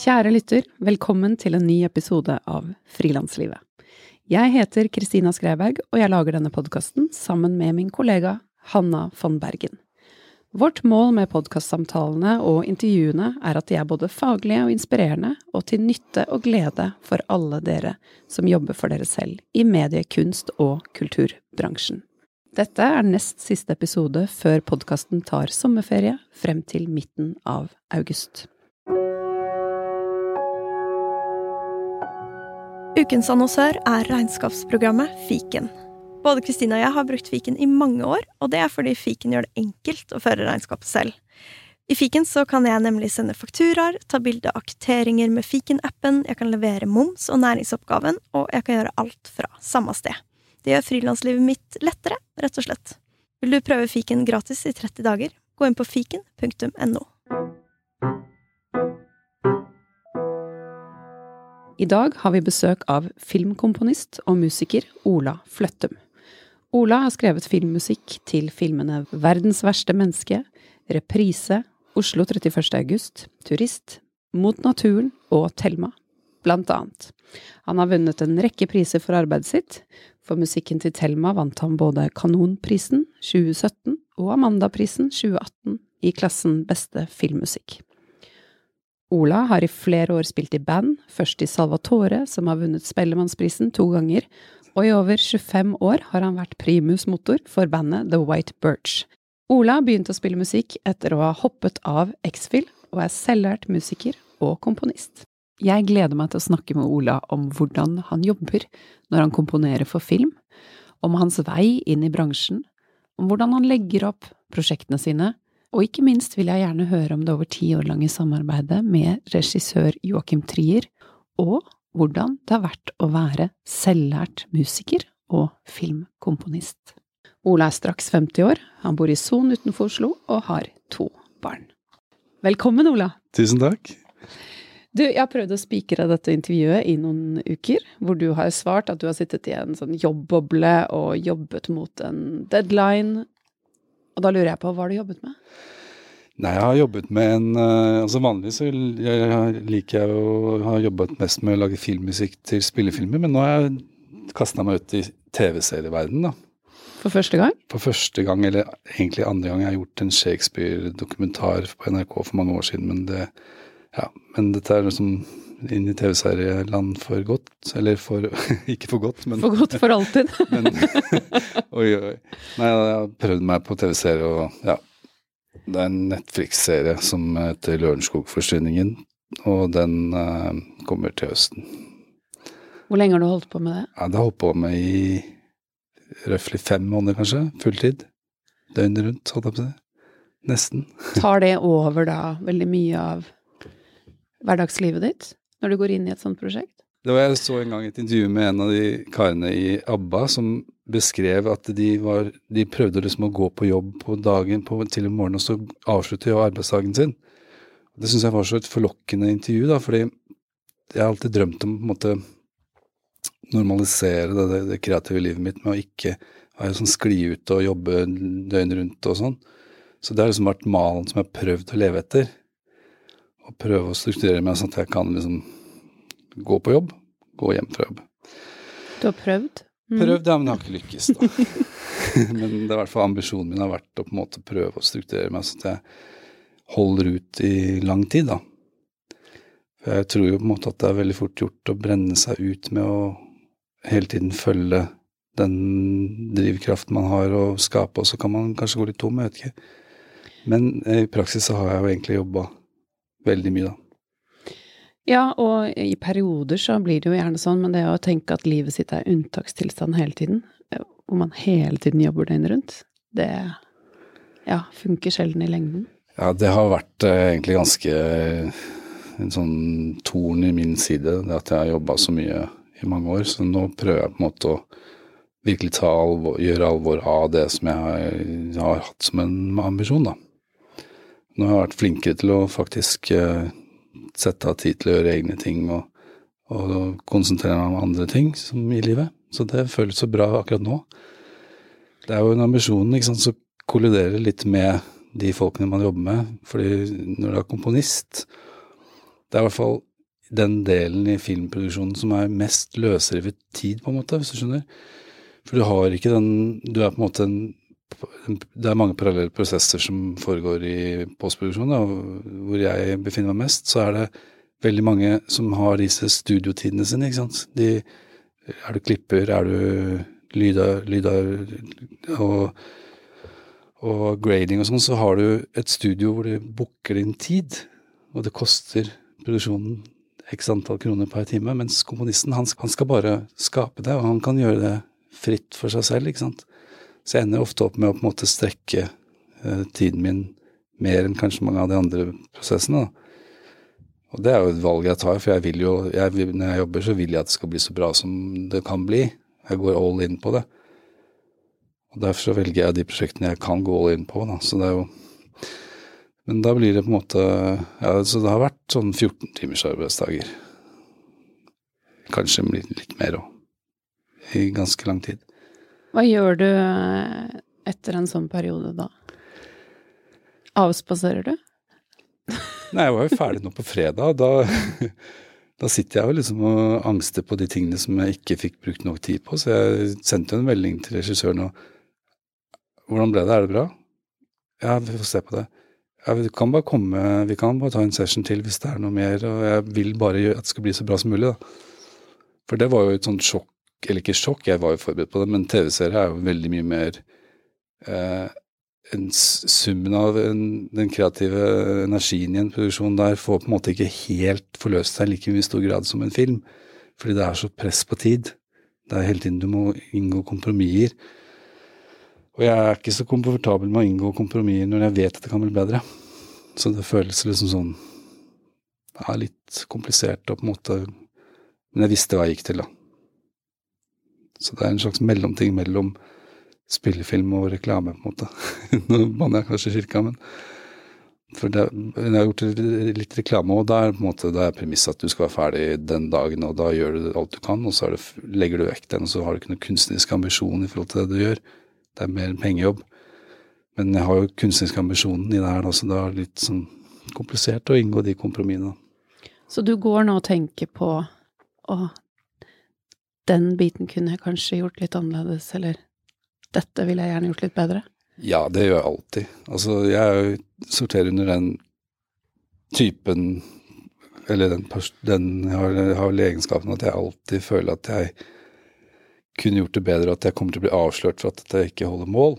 Kjære lytter, velkommen til en ny episode av Frilanslivet. Jeg heter Kristina Skreiberg, og jeg lager denne podkasten sammen med min kollega Hanna von Bergen. Vårt mål med podkastsamtalene og intervjuene er at de er både faglige og inspirerende, og til nytte og glede for alle dere som jobber for dere selv i medie-, kunst- og kulturbransjen. Dette er nest siste episode før podkasten tar sommerferie frem til midten av august. Ukens annonsør er regnskapsprogrammet Fiken. Både Kristina og jeg har brukt Fiken i mange år, og det er fordi Fiken gjør det enkelt å føre regnskapet selv. I Fiken så kan jeg nemlig sende fakturaer, ta bilde av kvitteringer med Fiken-appen, jeg kan levere moms og næringsoppgaven, og jeg kan gjøre alt fra samme sted. Det gjør frilanslivet mitt lettere, rett og slett. Vil du prøve fiken gratis i 30 dager? Gå inn på fiken.no. I dag har vi besøk av filmkomponist og musiker Ola Fløttum. Ola har skrevet filmmusikk til filmene Verdens verste menneske, Reprise, Oslo 31. august, Turist, Mot naturen og Thelma, blant annet. Han har vunnet en rekke priser for arbeidet sitt, for musikken til Thelma vant han både Kanonprisen 2017 og Amandaprisen 2018 i klassen Beste filmmusikk. Ola har i flere år spilt i band, først i Salvatore, som har vunnet Spellemannsprisen to ganger, og i over 25 år har han vært primusmotor for bandet The White Birch. Ola begynte å spille musikk etter å ha hoppet av X-Fill, og er selvlært musiker og komponist. Jeg gleder meg til å snakke med Ola om hvordan han jobber når han komponerer for film, om hans vei inn i bransjen, om hvordan han legger opp prosjektene sine, og ikke minst vil jeg gjerne høre om det over ti år lange samarbeidet med regissør Joakim Trier, og hvordan det har vært å være selvlært musiker og filmkomponist. Ola er straks 50 år, han bor i Son utenfor Oslo og har to barn. Velkommen, Ola! Tusen takk. Du, jeg har prøvd å spikre dette intervjuet i noen uker, hvor du har svart at du har sittet i en sånn jobbboble og jobbet mot en deadline. Og da lurer jeg på, hva har du jobbet med? Nei, jeg har jobbet med en Altså vanligvis så jeg, liker jeg å ha jobbet mest med å lage filmmusikk til spillefilmer, men nå har jeg kasta meg ut i TV-serieverdenen, da. For første gang? For første gang, eller egentlig andre gang. Jeg har gjort en Shakespeare-dokumentar på NRK for mange år siden, men det ja, men dette er liksom inn i TV-serieland for godt. Eller for Ikke for godt, men For godt for alltid. men, oi, oi. Nei, jeg har prøvd meg på TV-serie, og ja. Det er en Netflix-serie som heter Lørenskog-forsvinningen, og den uh, kommer til høsten. Hvor lenge har du holdt på med det? Ja, Det har jeg holdt på med i røftlig fem måneder, kanskje. Fulltid. Døgnet rundt, holdt jeg på å si. Nesten. Tar det over da veldig mye av hverdagslivet ditt når du går inn i et sånt prosjekt? Det var Jeg så en gang et intervju med en av de karene i ABBA som beskrev at de, var, de prøvde liksom å gå på jobb på dagen på, til om morgen og så avslutte arbeidsdagen sin. Det syns jeg var så et forlokkende intervju, da, fordi jeg har alltid drømt om på en måte normalisere det, det, det kreative livet mitt med å ikke være sånn skli ut og jobbe døgnet rundt og sånn. Så det har liksom vært malen som jeg har prøvd å leve etter og prøve å strukturere meg sånn at jeg kan liksom gå på jobb, gå hjem fra jobb. Du har prøvd? Mm. Prøvd, ja, men jeg har ikke lykkes, da. men det er i hvert fall ambisjonen min har vært å på en måte prøve å strukturere meg sånn at jeg holder ut i lang tid, da. For jeg tror jo på en måte at det er veldig fort gjort å brenne seg ut med å hele tiden følge den drivkraften man har å skape, og så kan man kanskje gå litt tom, jeg vet ikke. Men i praksis så har jeg jo egentlig jobba veldig mye, da. Ja, og i perioder så blir det jo gjerne sånn, men det å tenke at livet sitt er unntakstilstand hele tiden, hvor man hele tiden jobber døgnet rundt, det ja, funker sjelden i lengden. Ja, det har vært eh, egentlig ganske eh, en sånn torn i min side, det at jeg har jobba så mye i mange år. Så nå prøver jeg på en måte å virkelig alvor, gjøre alvor av det som jeg har, jeg har hatt som en ambisjon, da. Nå har vært flinkere til å faktisk uh, sette av tid til å gjøre egne ting og, og, konsentrere meg om andre ting i livet. Så det føles så bra akkurat nå. Det er jo en ambisjon som kolliderer litt med de folkene man jobber med. fordi når du er komponist Det er i hvert fall den delen i filmproduksjonen som er mest løsrevet tid, på en måte, hvis du skjønner. For du har ikke den Du er på en måte en Det er mange parallelle prosesser som foregår i postproduksjon, hvor jeg befinner meg mest. Så er det veldig mange som har disse studiotidene sine, ikke sant. De, er du klipper, er du lyder, lyder og, og grading og sånn, så har du et studio hvor du booker din tid, og det koster produksjonen x antall kroner per time, mens komponisten han, han skal bare skape det, og han kan gjøre det fritt for seg selv, ikke sant. Så jeg ender ofte opp med å på en måte strekke eh, tiden min mer enn kanskje mange av de andre prosessene. da. Og det er jo et valg jeg tar, for jeg vil jo, jeg når jeg jobber, så vil jeg at det skal bli så bra som det kan bli. Jeg går all in på det. Og Derfor så velger jeg de prosjektene jeg kan gå all in på. Da. Så det er jo Men da blir det på en måte Ja, så det har vært sånn 14 timers arbeidsdager. Kanskje litt, mer òg. I ganske lang tid. Hva gjør du eh, etter en sånn periode, da? Avspaserer du? Nei, jeg var jo ferdig nå på fredag. Da, da sitter jeg jo liksom og angster på de tingene som jeg ikke fikk brukt nok tid på. Så jeg sendte en melding til regissøren og Hvordan ble det, er det bra? Ja, vi får se på det. Ja, vi kan bare komme, vi kan bare ta en session til hvis det er noe mer, og jeg vil bare at det skal bli så bra som mulig, da. For det var jo et sånt sjokk, eller ikke sjokk, jeg var jo forberedt på det, men TV-serie er jo veldig mye mer eh, en summen av en, den kreative energien i en produksjon der får på en måte ikke helt forløst seg like mye i stor grad som en film. Fordi det er så press på tid. Det er hele tiden du må inngå kompromisser. Og jeg er ikke så komfortabel med å inngå kompromisser når jeg vet at det kan bli bedre. Så det føles liksom sånn Det er litt komplisert og på en måte Men jeg visste hva jeg gikk til, da. Så det er en slags mellomting mellom spillefilm og reklame, på en måte. Nå banner jeg kanskje kirka, men for det, jeg har gjort litt reklame, og da er på en måte, det er premisset at du skal være ferdig den dagen, og da gjør du alt du kan, og så det, legger du vekk den, og så har du ikke noen kunstnerisk ambisjon i forhold til det du gjør. Det er mer en pengejobb. Men jeg har jo kunstnerisk ambisjonen i det her, så det er litt sånn komplisert å inngå de kompromissene. Så du går nå og tenker på å, den biten kunne jeg kanskje gjort litt annerledes, eller dette ville jeg gjerne gjort litt bedre? Ja, det gjør jeg alltid. Altså, jeg sorterer under den typen Eller den, den jeg har, jeg har egenskapen at jeg alltid føler at jeg kunne gjort det bedre, at jeg kommer til å bli avslørt for at jeg ikke holder mål.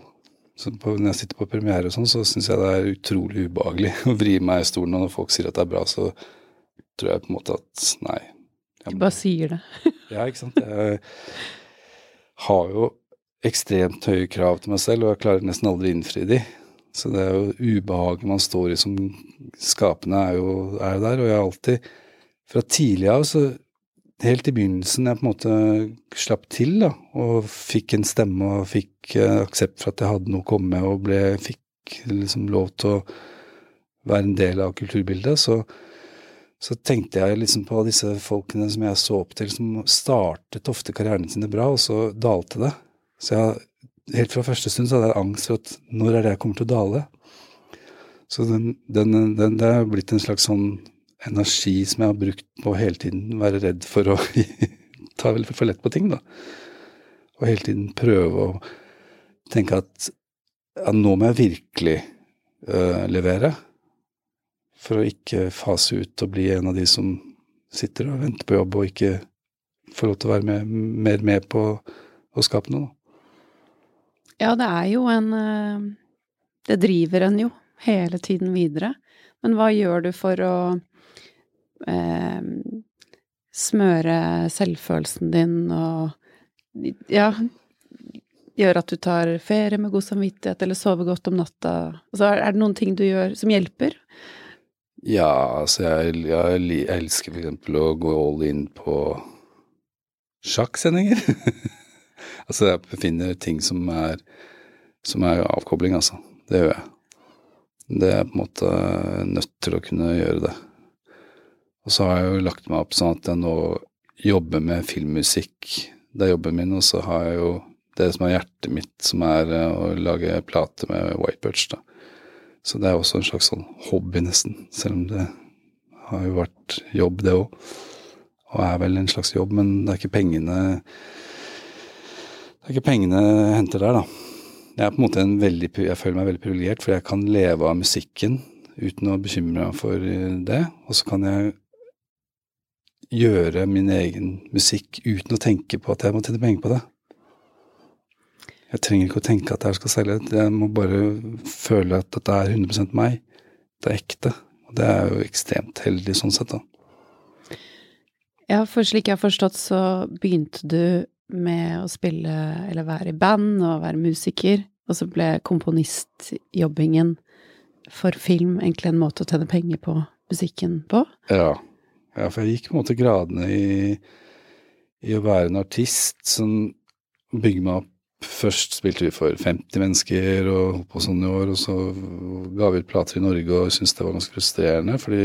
På, når jeg sitter på premiere og sånn, så syns jeg det er utrolig ubehagelig å vri meg i stolen, og når folk sier at det er bra, så tror jeg på en måte at nei. Du bare sier det. ja, ikke sant. Jeg har jo ekstremt høye krav til meg selv, og jeg klarer nesten aldri å innfri de. Så det er jo ubehaget man står i som skapende, er jo, er jo der. Og jeg har alltid, fra tidlig av, så helt i begynnelsen jeg på en måte slapp til, da, og fikk en stemme og fikk eh, aksept for at jeg hadde noe å komme med, og ble, fikk liksom lov til å være en del av kulturbildet, så, så tenkte jeg liksom på disse folkene som jeg så opp til, som startet ofte karrieren sine bra, og så dalte det. Så jeg, helt fra første stund så hadde jeg angst for at når er det jeg kommer til å dale? Så den, den, den, det er blitt en slags sånn energi som jeg har brukt på hele tiden være redd for å ta vel for lett på ting, da. Og hele tiden prøve å tenke at ja, nå må jeg virkelig uh, levere. For å ikke fase ut og bli en av de som sitter og venter på jobb og ikke får lov til å være med, mer med på å skape noe. Ja, det er jo en eh, Det driver en jo hele tiden videre. Men hva gjør du for å eh, smøre selvfølelsen din og ja, gjøre at du tar ferie med god samvittighet, eller sover godt om natta? Altså, er det noen ting du gjør som hjelper? Ja, altså jeg, jeg, jeg elsker eksempel å gå all in på sjakksendinger. Altså, jeg finner ting som er, som er avkobling, altså. Det gjør jeg. Det er på en måte nødt til å kunne gjøre det. Og så har jeg jo lagt meg opp sånn at jeg nå jobber med filmmusikk. Det er jobben min, og så har jeg jo det som er hjertet mitt, som er eh, å lage plate med White Birch, da. Så det er også en slags sånn hobby, nesten. Selv om det har jo vært jobb, det òg. og er vel en slags jobb, men det er ikke pengene Det er ikke pengene jeg henter der, da. Jeg er på en måte en veldig, jeg føler meg veldig privilegert, for jeg kan leve av musikken uten å bekymre meg for det. Og så kan jeg gjøre min egen musikk uten å tenke på at jeg må tjene penger på det. Jeg trenger ikke å tenke at jeg skal selge. Jeg må bare føle at dette er 100 meg. Det er ekte. Og det er jo ekstremt heldig sånn sett, da. Ja, for slik jeg har forstått, så begynte du med å spille, eller være i band og være musiker, og så ble komponistjobbingen for film egentlig en måte å tjene penger på musikken på? Ja. ja for jeg gikk på en måte gradene i, i å være en artist som bygger meg opp Først spilte vi for 50 mennesker og på sånn i år, og så ga vi ut plater i Norge og syntes det var ganske frustrerende, fordi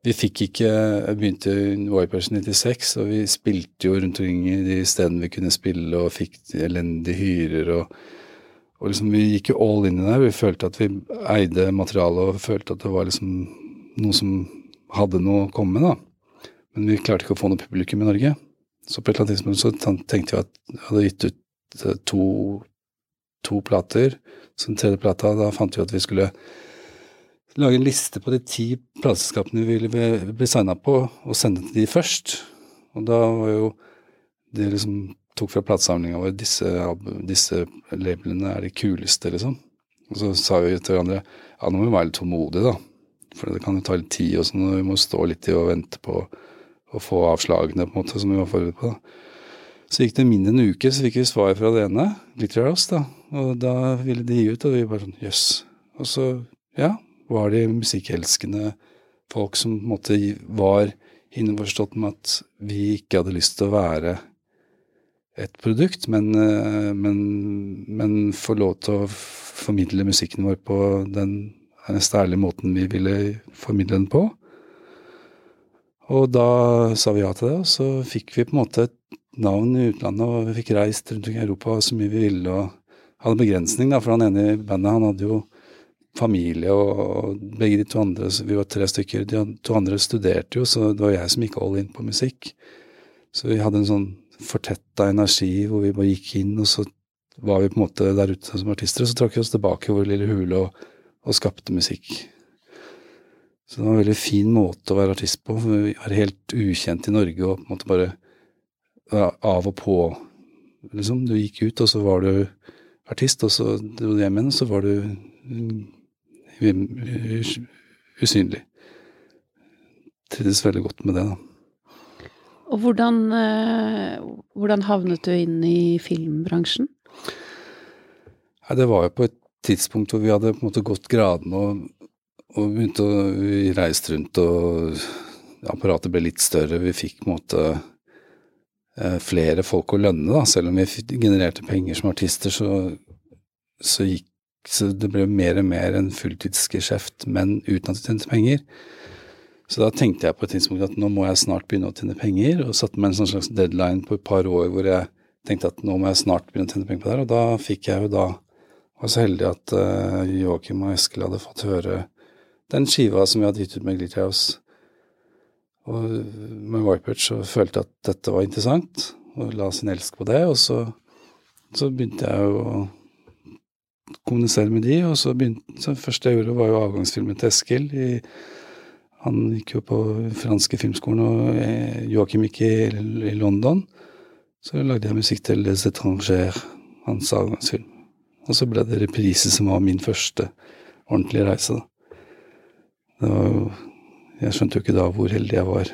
vi fikk ikke Jeg begynte Vipers 96, og vi spilte jo rundt omkring i de stedene vi kunne spille, og fikk elendige hyrer, og, og liksom vi gikk jo all in i det. Vi følte at vi eide materialet, og følte at det var liksom noe som hadde noe å komme med, da. Men vi klarte ikke å få noe publikum i Norge. Så på et eller annet tidspunkt så tenkte vi at vi hadde gitt ut to, to plater. Så den tredje plata, da fant vi at vi skulle lage en liste på de ti plateselskapene vi ville bli signa på, og sende til de først. Og da var jo det liksom tok fra platesamlinga vår disse, disse labelene er de kuleste, liksom. Og så sa vi til hverandre ja, nå må vi være litt tålmodige, da. For det kan jo ta litt tid, og sånn, og vi må stå litt i og vente på å få avslagene, på en måte, som vi var forberedt på. da. Så gikk det mindre enn en uke, så fikk vi svar fra det ene, Literals, da. Og da ville de gi ut, og vi bare sånn jøss. Yes. Og så, ja, var de musikkelskende folk som på en måte var innforstått med at vi ikke hadde lyst til å være et produkt, men, eh, men, men få lov til å formidle musikken vår på den neste ærlige måten vi ville formidle den på. Og da sa vi ja til det, og så fikk vi på en måte et navn i utlandet, og vi fikk reist rundt i Europa så mye vi ville, og hadde begrensning, da, for han ene i bandet, han hadde jo familie, og begge de to andre, vi var tre stykker, de to andre studerte jo, så det var jeg som gikk all in på musikk. Så vi hadde en sånn fortetta energi hvor vi bare gikk inn, og så var vi på en måte der ute som artister, og så trakk vi oss tilbake i vår lille hule og, og, skapte musikk. Så det var en veldig fin måte å være artist på. for Vi var helt ukjent i Norge og på en måte bare av og på, liksom. Du gikk ut, og så var du artist, og så dro du hjem igjen, og så var du usynlig. Trivdes veldig godt med det, da. Og hvordan, eh, hvordan havnet du inn i filmbransjen? Nei, det var jo på et tidspunkt hvor vi hadde på en måte gått gradene og, og begynte å reise rundt, og apparatet ble litt større. Vi fikk på en måte flere folk å lønne, da. Selv om vi genererte penger som artister, så, så gikk så det ble mer og mer en fulltidsgeskjeft, men uten at vi tjente penger. Så da tenkte jeg på et tidspunkt at nå må jeg snart begynne å tjene penger, og satte meg en sånn slags deadline på et par år hvor jeg tenkte at nå må jeg snart begynne å tjene penger på det her, og da fikk jeg jo da var så heldig at uh, Joakim og Eskil hadde fått høre den skiva som vi hadde gitt ut med Glitterhouse. Og med Vipert så følte jeg at dette var interessant, og la sin elsk på det, og så, så begynte jeg å kommunisere med de, og så begynte så første jeg gjorde, var jo avgangsfilmen til Eskil. I, han gikk jo på franske filmskolen, og Joachim Joakim gikk i, i, London. Så lagde jeg musikk til Les Étrangers, hans avgangsfilm. Og så ble det reprise som var min første ordentlige reise, da. Det var jo Jeg skjønte jo ikke da hvor heldig jeg var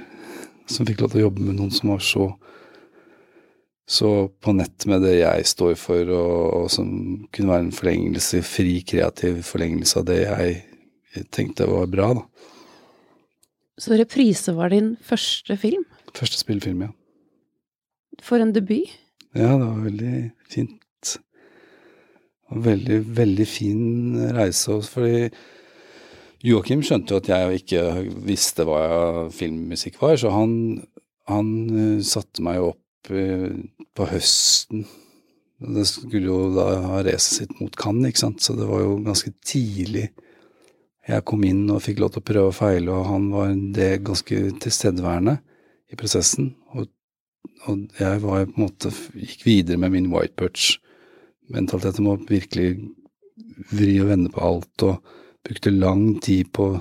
som fikk lov til å jobbe med noen som var så så på nett med det jeg står for, og, og, som kunne være en forlengelse, fri, kreativ forlengelse av det jeg tenkte var bra, da. Så reprise var din første film? Første spillefilm, ja. For en debut? Ja, det var veldig fint. Veldig, veldig fin reise også, fordi Joakim skjønte jo at jeg ikke visste hva filmmusikk var, så han, han uh, satte meg opp på høsten. Det skulle jo da ha racet sitt mot Cannes, ikke sant, så det var jo ganske tidlig jeg kom inn og fikk lov til å prøve og feile, og han var det ganske tilstedeværende i prosessen. Og, og jeg var på en måte gikk videre med min white perch-mentalitet om å virkelig vri og vende på alt, og brukte lang tid på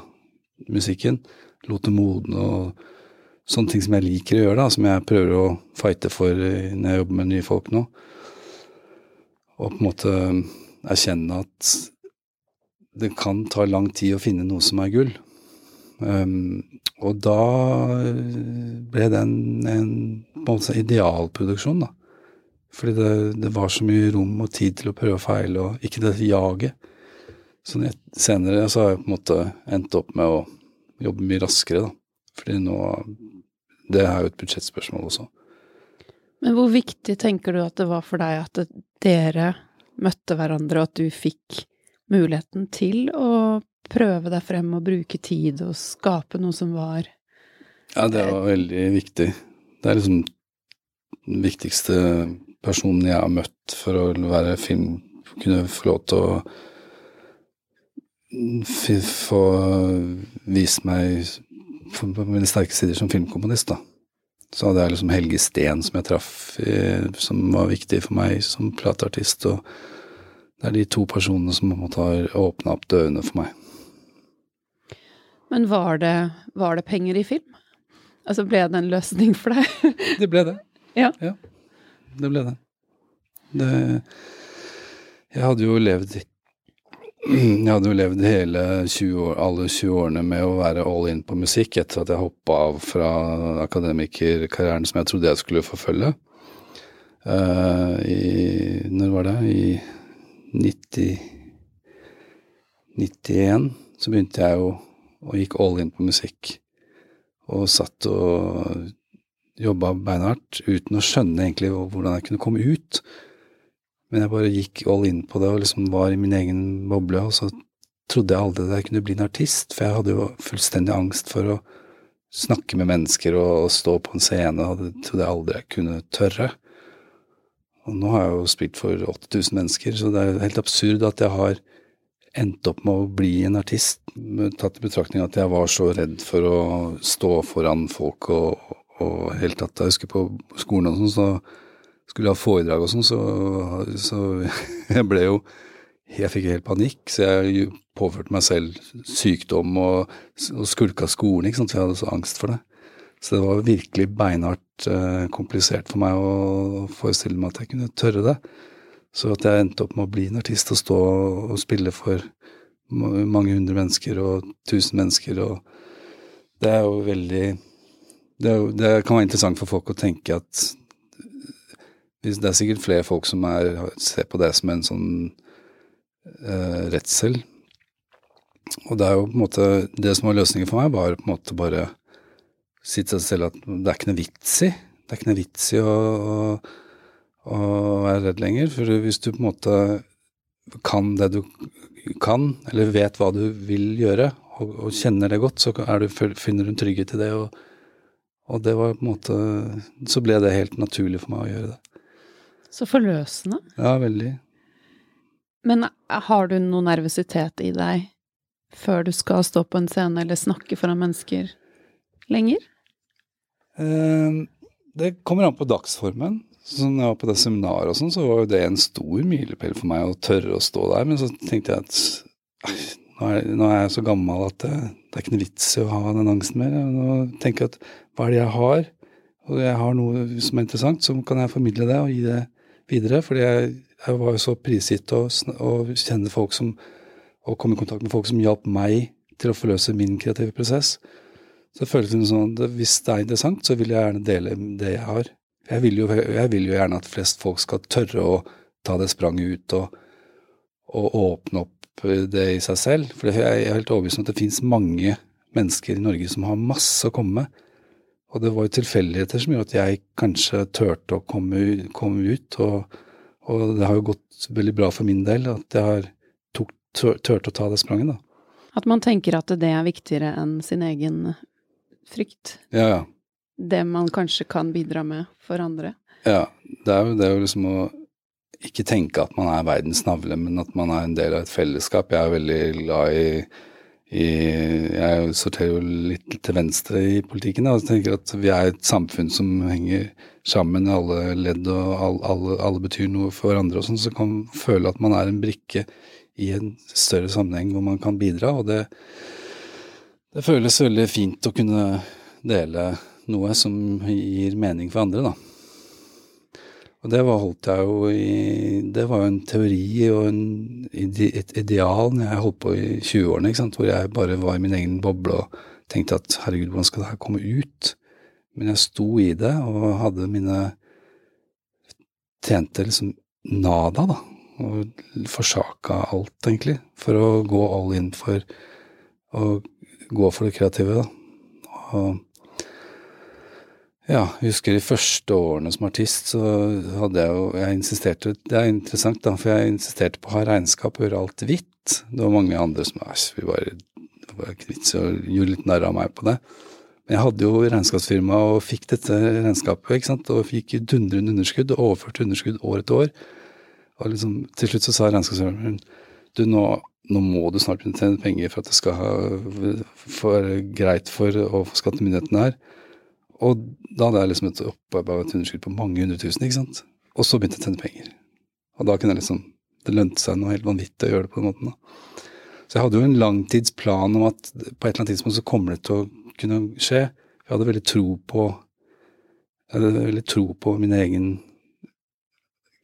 musikken. Lot det modne og sånne ting som jeg liker å gjøre, da, som jeg prøver å fighte for når jeg jobber med nye folk nå. Og på en måte erkjenne at det kan ta lang tid å finne noe som er gull. Um, og da ble det en, en, en idealproduksjon, da. Fordi det, det, var så mye rom og tid til å prøve og feile, og ikke det jaget. Så senere så har jeg på en måte endt opp med å jobbe mye raskere, da. Fordi nå Det er jo et budsjettspørsmål også. Men hvor viktig tenker du at det var for deg at dere møtte hverandre, og at du fikk muligheten til å prøve deg frem og bruke tid og skape noe som var Ja, det var veldig viktig. Det er liksom den viktigste personen jeg har møtt for å være film, kunne få lov til å få vist meg på mine sterke sider som filmkomponist, da. Så hadde jeg liksom Helge Steen som jeg traff, som var viktig for meg som plateartist. Og det er de to personene som på en måte har åpna opp dørene for meg. Men var det, var det, penger i film? Altså ble det en løsning for deg? det ble det. Ja. ja. Det ble det. det jeg hadde jo levd jeg hadde jo levd hele 20 år, alle 20 årene med å være all in på musikk etter at jeg hoppa av fra akademikerkarrieren som jeg trodde jeg skulle forfølge. Uh, I Når var det? I 90 91 så begynte jeg jo og gikk all in på musikk. Og satt og jobba beinhardt uten å skjønne egentlig hvordan jeg kunne komme ut. Men jeg bare gikk all in på det og liksom var i min egen boble, og så trodde jeg aldri at jeg kunne bli en artist, for jeg hadde jo fullstendig angst for å snakke med mennesker og, stå på en scene, og det trodde jeg aldri jeg kunne tørre. Og nå har jeg jo spilt for 8000 mennesker, så det er helt absurd at jeg har endt opp med å bli en artist, tatt i betraktning at jeg var så redd for å stå foran folk og, og helt tatt Jeg husker på skolen og sånn, så skulle ha foredrag og sånn, så, så, jeg ble jo Jeg fikk helt panikk, så jeg påførte meg selv sykdom og, og skulka skolen, ikke sant, for jeg hadde så angst for det. Så det var virkelig beinhardt eh, komplisert for meg å forestille meg at jeg kunne tørre det. Så at jeg endte opp med å bli en artist og stå og spille for mange hundre mennesker og tusen mennesker, og det er jo veldig det, er det kan være interessant for folk å tenke at det er sikkert flere folk som er, ser på det som en sånn eh, redsel. Og det er jo på en måte Det som var løsningen for meg, var på en måte bare si til seg selv at det er ikke noe vits i. Det er ikke noe vits i å, å, å være redd lenger. For hvis du på en måte kan det du kan, eller vet hva du vil gjøre, og, og kjenner det godt, så du, finner du en trygghet i det. Og, og det var på en måte Så ble det helt naturlig for meg å gjøre det. Så forløsende. Ja, veldig. Men har du noe nervøsitet i deg før du skal stå på en scene eller snakke foran mennesker lenger? Eh, det kommer an på dagsformen. Sånn jeg var på det seminaret og sånn, så var jo det en stor milepæl for meg å tørre å stå der. Men så tenkte jeg at nå er, nå er, jeg så gammel at det, det er ikke noe vits i å ha den angsten mer. Nå tenker jeg at hva er det jeg har? Og jeg har noe som er interessant, så kan jeg formidle det og gi det videre. Fordi jeg, jeg var jo så prisgitt å, kjenne folk som og komme i kontakt med folk som hjalp meg til å forløse min kreative prosess. Så det føles sånn at hvis det er interessant, så vil jeg gjerne dele det jeg har. Jeg vil jo, jeg vil jo gjerne at flest folk skal tørre å ta det spranget ut og, og åpne opp det i seg selv. For jeg er helt overbevist om at det finnes mange mennesker i Norge som har masse å komme med. Og det var jo tilfeldigheter som gjorde at jeg kanskje turte å komme, komme ut. Og, og, det har jo gått veldig bra for min del at jeg har tok, tørte å ta det spranget, da. At man tenker at det er viktigere enn sin egen frykt. Ja, ja. Det man kanskje kan bidra med for andre. Ja, det er jo det å liksom å ikke tenke at man er verdens navle, men at man er en del av et fellesskap. Jeg er veldig glad i i Jeg sorterer jo litt til venstre i politikken. Og tenker at vi er et samfunn som henger sammen, alle ledd og alle, alle, alle betyr noe for hverandre, og sånn, så kan man føle at man er en brikke i en større sammenheng hvor man kan bidra. Og det, det føles veldig fint å kunne dele noe som gir mening for andre, da. Og det var, holdt jeg jo i Det var jo en teori og en, et ideal når jeg holdt på i 20-årene, ikke sant, hvor jeg bare var i min egen boble og tenkte at herregud, hvordan skal det her komme ut? Men jeg sto i det og hadde mine Tjente liksom nada, da. Og forsaka alt, egentlig, for å gå all in for å gå for det kreative, da. Og ja, jeg husker de første årene som artist, så hadde jeg jo Jeg insisterte Det er interessant, da, for jeg insisterte på å ha regnskap og gjøre alt hvitt. Det var mange andre som Æsj, vi bare og gjorde litt narr av meg på det. Men jeg hadde jo regnskapsfirma og fikk dette regnskapet, ikke sant, og fikk dundrende underskudd og overførte underskudd år etter år. Og liksom, til slutt så sa regnskapsfirmaen du, nå, nå, må du snart kunne tjene penger for at det skal være greit for, for skattemyndighetene her. Og da hadde jeg liksom et opparbeidet underskudd på mange hundre tusen, ikke sant. Og så begynte jeg å tjene penger. Og da kunne jeg liksom Det lønte seg noe helt vanvittig å gjøre det på den måten, da. Så jeg hadde jo en langtidsplan om at på et eller annet tidspunkt så kommer det til å kunne skje. Jeg hadde veldig tro på Jeg hadde veldig tro på min egen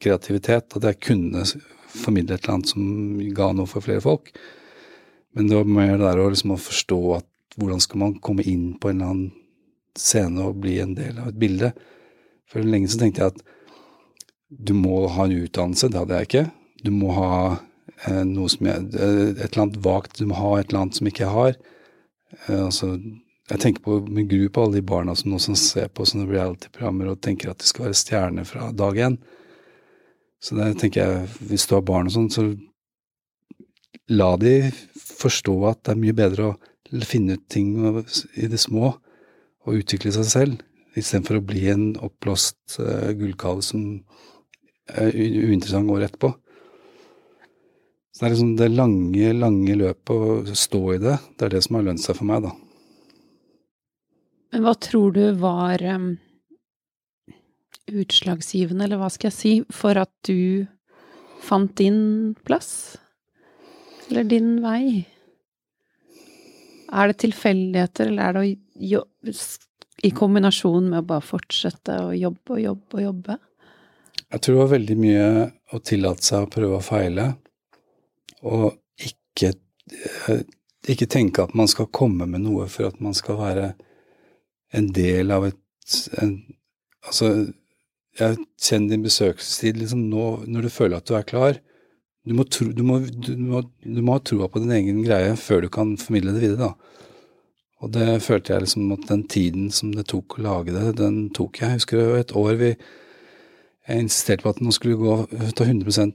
kreativitet, at jeg kunne formidle et eller annet som ga noe for flere folk. Men det var mer det der å liksom forstå at hvordan skal man komme inn på en eller annen scene og bli en del av et bilde. For lenge så tenkte jeg at du må ha en utdannelse, det hadde jeg ikke. Du må ha eh, noe som jeg, eh, et eller annet vagt, du må ha et eller annet som ikke jeg har. Eh, altså, jeg tenker på med gru på alle de barna som nå som ser på sånne reality-programmer og tenker at de skal være stjerner fra dag én. Så der tenker jeg, hvis du har barn og sånn, så la de forstå at det er mye bedre å finne ut ting i det små å utvikle seg selv, istedenfor å bli en oppblåst uh, gullkale som er uinteressant året etterpå. Så det er liksom det lange, lange løpet å stå i det, det er det som har lønt seg for meg, da. Men hva tror du var um, utslagsgivende, eller hva skal jeg si, for at du fant din plass? Eller din vei? Er det tilfeldigheter, eller er det å i kombinasjon med å bare fortsette å jobbe og jobbe og jobbe? Jeg tror det var veldig mye å tillate seg å prøve og feile, og ikke, eh, ikke tenke at man skal komme med noe for at man skal være en del av et en, Altså, jeg kjenner din besøkelsestid liksom nå, når du føler at du er klar. Du må, tro, du, må, du, må, du må ha troa på din egen greie før du kan formidle det videre, da. Og det følte jeg liksom at den tiden som det tok å lage det, den tok jeg. Jeg husker det et år vi Jeg insisterte på at nå skulle gå ta 100%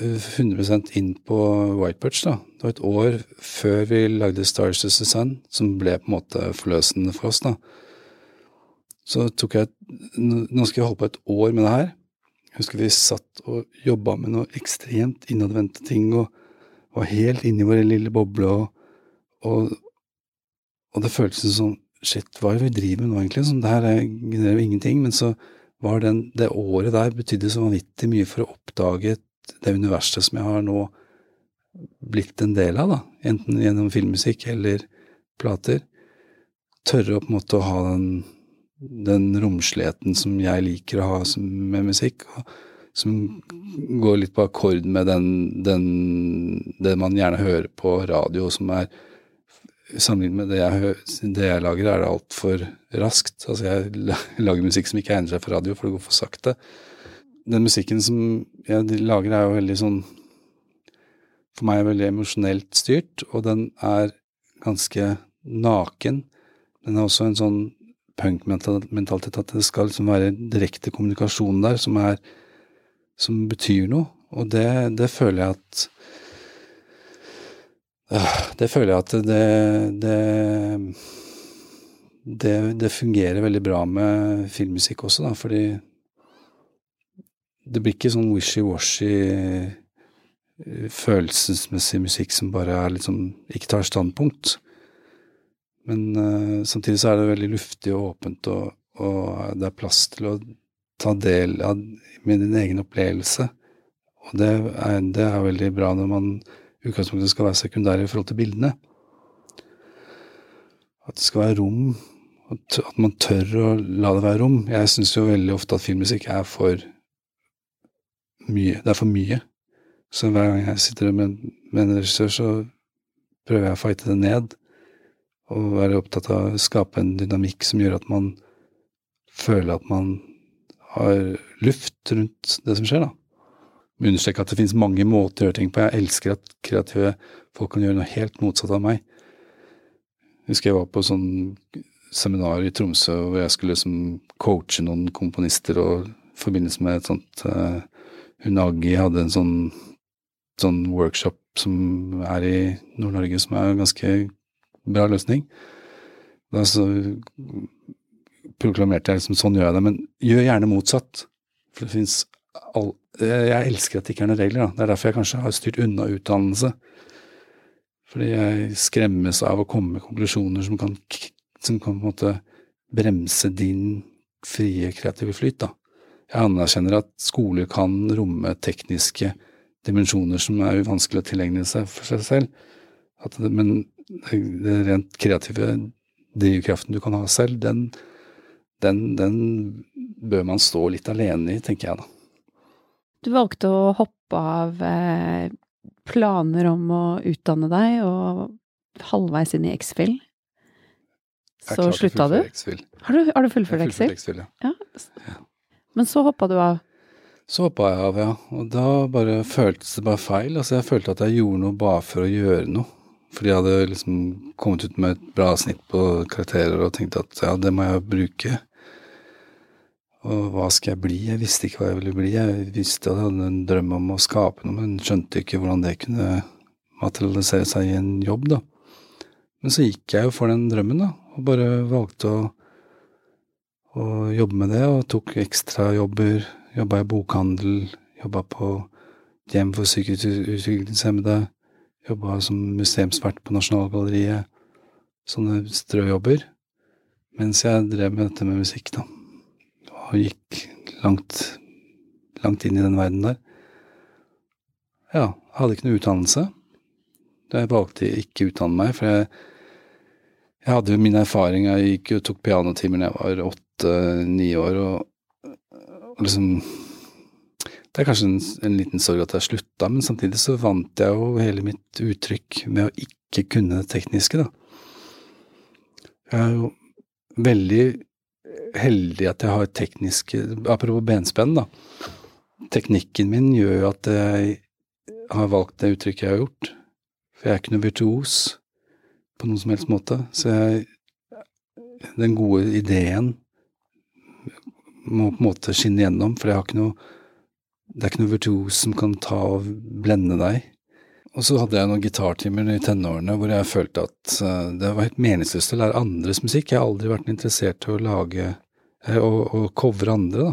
100% inn på White Birch. da. Det var et år før vi lagde Stars to the Sun, som ble på en måte forløsende for oss. da. Så tok jeg Nå skal jeg holde på et år med det her. Jeg husker vi satt og jobba med noe ekstremt innadvendte ting og var helt inni vår lille boble og, og og det føltes som Shit, hva er det vi driver med nå, egentlig? Sånn, det her genererer jo ingenting. Men så var den, det året der betydde så vanvittig mye for å oppdage det universet som jeg har nå blitt en del av, da. Enten gjennom filmmusikk eller plater. Tørre å på en måte ha den, den romsligheten som jeg liker å ha med musikk. som går litt på akkord med den, den, det man gjerne hører på radio, som er sammenlignet med det jeg, det jeg lager, er det altfor raskt. Altså, jeg lager musikk som ikke egner seg for radio, for det går for sakte. Den musikken som jeg lager, er jo veldig sånn For meg er veldig emosjonelt styrt, og den er ganske naken. Den er også en sånn punkmentalitet at det skal liksom være direkte kommunikasjon der som er Som betyr noe. Og det, det føler jeg at det føler jeg at det, det, det, det fungerer veldig bra med filmmusikk også, da, fordi det blir ikke sånn wishy-washy eh, følelsesmessig musikk som bare er sånn ikke tar standpunkt. Men uh, samtidig så er det veldig luftig og åpent, og, og det er plass til å ta del av med din egen opplevelse. Og det er, det er veldig bra når man i utgangspunktet skal være sekundær i forhold til bildene. At det skal være rom, at man tør å la det være rom. Jeg syns jo veldig ofte at filmmusikk er for mye. Det er for mye. Så hver gang jeg sitter med, med en regissør, så prøver jeg å fighte det ned. Og være opptatt av å skape en dynamikk som gjør at man føler at man har luft rundt det som skjer, da. Understreke at det finnes mange måter å gjøre ting på. Jeg elsker at kreative folk kan gjøre noe helt motsatt av meg. Jeg husker jeg var på sånn seminar i Tromsø hvor jeg skulle liksom coache noen komponister, og i forbindelse med et sånt uh, Unagi hadde en sånn, sånn workshop som er i Nord-Norge, som er ganske bra løsning. Da så proklamerte jeg liksom sånn gjør jeg det, men gjør gjerne motsatt. For det fins all Jeg elsker at det ikke er noen regler, da. Det er derfor jeg kanskje har styrt unna utdannelse. Fordi jeg skremmes av å komme med konklusjoner som kan, som kan på en måte bremse din frie, kreative flyt, da. Jeg anerkjenner at skoler kan romme tekniske dimensjoner som er vanskelig å tilegne seg for seg selv. Det, men det rent kreative drivkraften du kan ha selv, den, den, den bør man stå litt alene i, tenker jeg da. Du valgte å hoppe av eh, planer om å utdanne deg, og halvveis inn i X-Fill så slutta du? Har du, har du fullført X-Fill? Ja. ja. Men så hoppa du av? Så hoppa jeg av, ja. Og da bare føltes det bare feil. Altså jeg følte at jeg gjorde noe bare for å gjøre noe. Fordi jeg hadde liksom kommet ut med et bra snitt på karakterer og tenkte at ja, det må jeg bruke. Og hva skal jeg bli? Jeg visste ikke hva jeg ville bli. Jeg visste at jeg hadde en drøm om å skape noe, men skjønte ikke hvordan det kunne materialisere seg i en jobb, da. Men så gikk jeg jo for den drømmen, da, og bare valgte å å jobbe med det, og tok ekstrajobber. Jobba i bokhandel, jobba på hjem for psykisk utviklingshemmede. Jobba som museumsvert på Nasjonalgalleriet. Sånne strøjobber. Mens jeg drev med dette med musikk, da. Og gikk langt, langt inn i den verden der. Ja, jeg hadde ikke noe utdannelse. Jeg valgte ikke å utdanne meg, for jeg, jeg hadde jo min erfaring. Jeg gikk og tok pianotimer da jeg var åtte åtte-ni år, og, og, liksom Det er kanskje en, en, liten sorg at jeg slutta, men samtidig så vant jeg jo hele mitt uttrykk med å ikke kunne det tekniske, da. Jeg er jo veldig heldig at jeg har tekniske Apropos benspenn, da. Teknikken min gjør jo at jeg har valgt det uttrykket jeg har gjort. For jeg er ikke noe virtuos på noen som helst måte. Så jeg Den gode ideen må på en måte skinne gjennom, for jeg har ikke noe det er ikke noe virtuos som kan ta og blende deg. Og så hadde jeg noen gitartimer i tenårene hvor jeg følte at uh, det var helt meningsløst å lære andres musikk. Jeg har aldri vært interessert i å lage og, covre andre, da.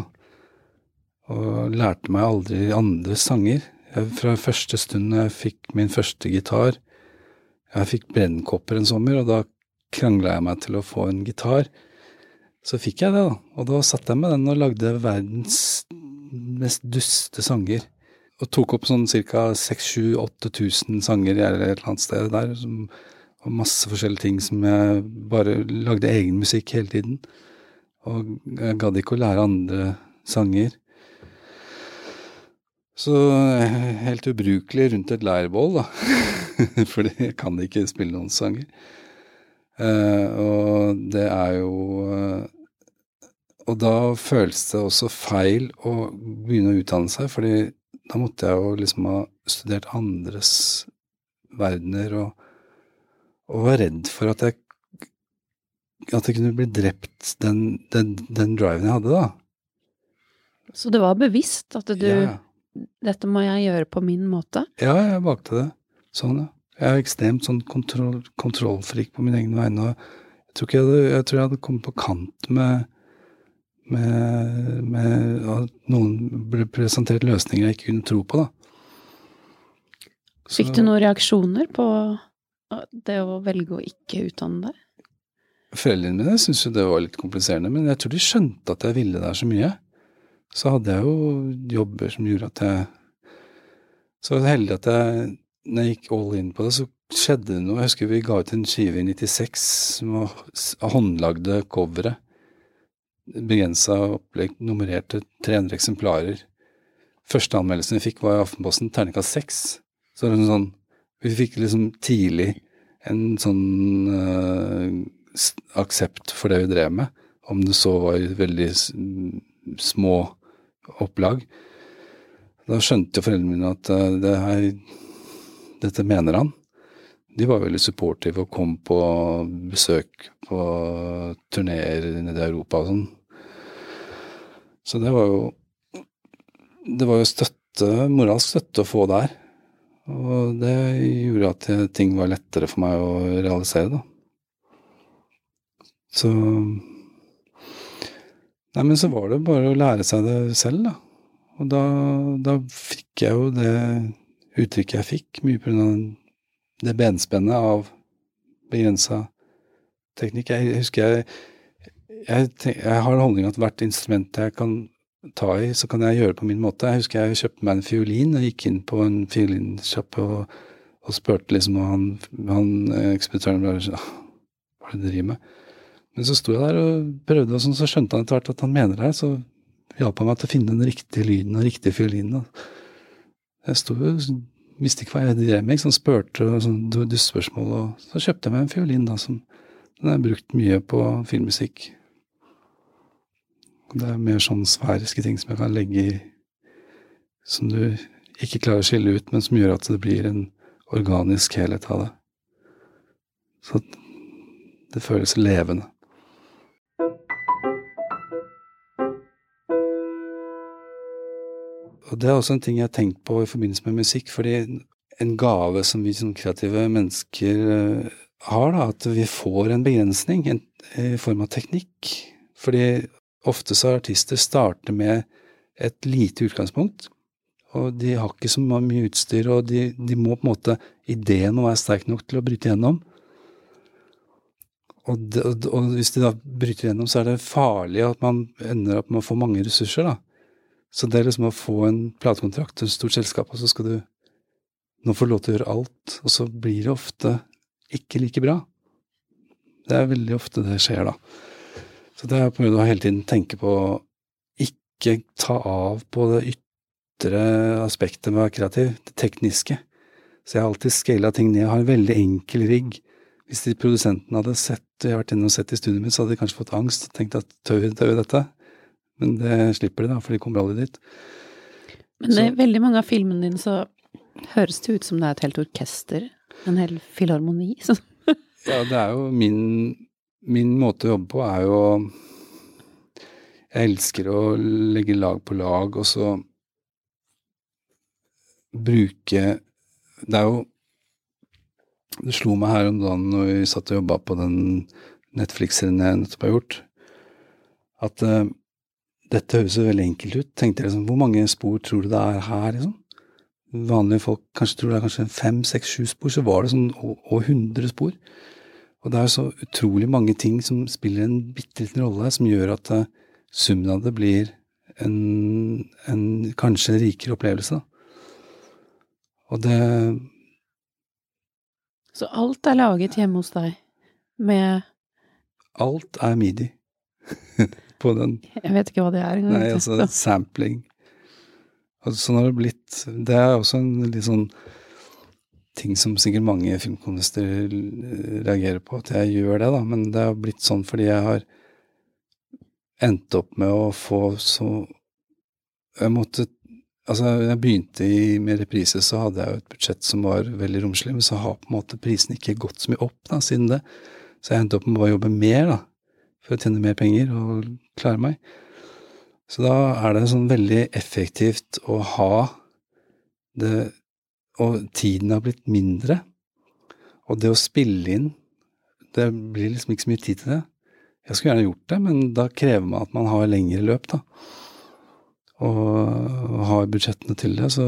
Og lærte meg aldri andres sanger. Jeg, fra første stund jeg fikk min første gitar Jeg fikk brennkopper en sommer, og da krangla jeg meg til å få en gitar. Så fikk jeg det, da. Og da satt jeg med den og lagde verdens mest duste sanger. Og tok opp sånn ca. 6000-8000 sanger eller et eller annet sted der. Som, og masse forskjellige ting som jeg bare lagde egen musikk hele tiden. Og jeg gadd ikke å lære andre sanger. Så helt ubrukelig rundt et leirbål, da. For jeg kan ikke spille noen sanger. Uh, og det er jo uh, Og da føles det også feil å begynne å utdanne seg, fordi da måtte jeg jo liksom ha studert andres verdener og, og var redd for at jeg at jeg kunne bli drept den, den, den driven jeg hadde, da. Så det var bevisst at du ja. Dette må jeg gjøre på min måte? Ja, jeg valgte det. Sånn, ja. Jeg er ekstremt sånn kontroll, kontrollfrik på min egen vegne. og Jeg tror, jeg, hadde, jeg tror jeg hadde kommet på kant med, med, med at noen ble presentert løsninger jeg ikke kunne tro på, da. Så- Fikk du noen reaksjoner på det å velge å ikke utdanne deg? Foreldrene mine syntes jo det var litt kompliserende, men jeg tror de skjønte at jeg ville der så mye. Så hadde jeg jo jobber som gjorde at jeg Så var jeg heldig at jeg, når jeg gikk all in på det, så skjedde det noe. Jeg husker vi ga ut en skive i 96 som var håndlagde covere. Begrensa opplegg, nummererte 300 eksemplarer. Første anmeldelsen vi fikk, var i Aftenposten, terningkast seks. Så det var en sånn Vi fikk liksom tidlig en sånn uh, aksept for det vi drev med, om det så var veldig små opplag. Da skjønte foreldrene mine at uh, det her, dette mener han. De var veldig supportive og kom på besøk på turneer nede i Europa og sånn. Så det var jo Det var jo støtte, moralsk støtte å få der. Og det gjorde at ting var lettere for meg å realisere, da. Så Nei, men så var det bare å lære seg det selv, da. Og da, da fikk jeg jo det uttrykket jeg fikk, mye av det benspennet av begrensa teknikk. Jeg husker jeg jeg, tenk, jeg har en holdning at hvert instrument jeg kan ta i, så kan jeg gjøre på min måte. Jeg husker jeg kjøpte meg en fiolin og gikk inn på en fiolinsjappe og, og spurte liksom, og han, han eh, ekspeditøren bare «Ah, Hva er det du driver med? Men så sto jeg der og prøvde, og sånn, så skjønte han etter hvert at han mener det. Så hjalp han meg til å finne den riktige lyden og riktige fiolinen. Jeg sto jo visste ikke hva jeg drev med, sånn spurte og sånn dustespørsmål, og så kjøpte jeg meg en fiolin da, som den har brukt mye på filmmusikk. Det er mer sånn sfæriske ting som jeg kan legge i Som du ikke klarer å skille ut, men som gjør at det blir en organisk helhet av det. Så det føles levende. Og det er også en ting jeg har tenkt på i forbindelse med musikk, fordi en gave som vi som kreative mennesker eh, har, da, at vi får en begrensning en, i form av teknikk. Fordi ofte så artister starter med et lite utgangspunkt, og de har ikke så mye utstyr, og de, de må på en måte Ideen må være sterk nok til å bryte gjennom. Og, og, og hvis de da bryter gjennom, så er det farlig at man ender opp med å få mange ressurser, da. Så det er liksom å få en platekontrakt til et stort selskap, og så skal du nå få lov til å gjøre alt, og så blir det ofte ikke like bra. Det er veldig ofte det skjer, da. Så det er på grunn av å hele tiden tenke på ikke ta av på det ytre aspektet med å være kreativ, det tekniske. Så jeg har alltid scala ting ned. Jeg har en veldig enkel rigg. Hvis de produsentene hadde sett, jeg har vært inne og sett i studioet mitt, så hadde de kanskje fått angst og tenkt at tør vi tør dette? Men det slipper de, da, for de kommer aldri dit. Men det er veldig mange av filmene dine så høres det ut som det er et helt orkester. En hel filharmoni. Så. Ja, det er jo min, min måte å jobbe på er jo Jeg elsker å legge lag på lag, og så bruke Det er jo Det slo meg her om dagen når vi satt og jobba på den Netflix-serien jeg nettopp har gjort, at uh, dette høres jo veldig enkelt ut. Tenkte jeg liksom, hvor mange spor tror du det er her, liksom? Vanlige folk kanskje tror det er kanskje fem, seks, sju spor, så var det sånn og, over 100 spor. Og det er så utrolig mange ting som spiller en bitte liten rolle, som gjør at eh, summen av det blir en, en kanskje rikere opplevelse. Og det så alt er laget hjemme hos deg med Alt er midi på den. Jeg vet ikke hva det er engang. Nei, altså sampling. Og sånn har det blitt. Det er også en litt sånn ting som sikkert mange filmkonvester reagerer på, at jeg gjør det, da. Men det har blitt sånn fordi jeg har endt opp med å få så Jeg måtte Altså, jeg begynte i, med reprise, så hadde jeg jo et budsjett som var veldig romslig, men så har på en måte prisen ikke gått så mye opp da, siden det. Så jeg endte opp med å jobbe mer, da, for å tjene mer penger og klare meg. Så da er det sånn veldig effektivt å ha det Og tiden har blitt mindre. Og det å spille inn Det blir liksom ikke så mye tid til det. Jeg skulle gjerne gjort det, men da krever man at man har lengre løp, da. Og har budsjettene til det. Så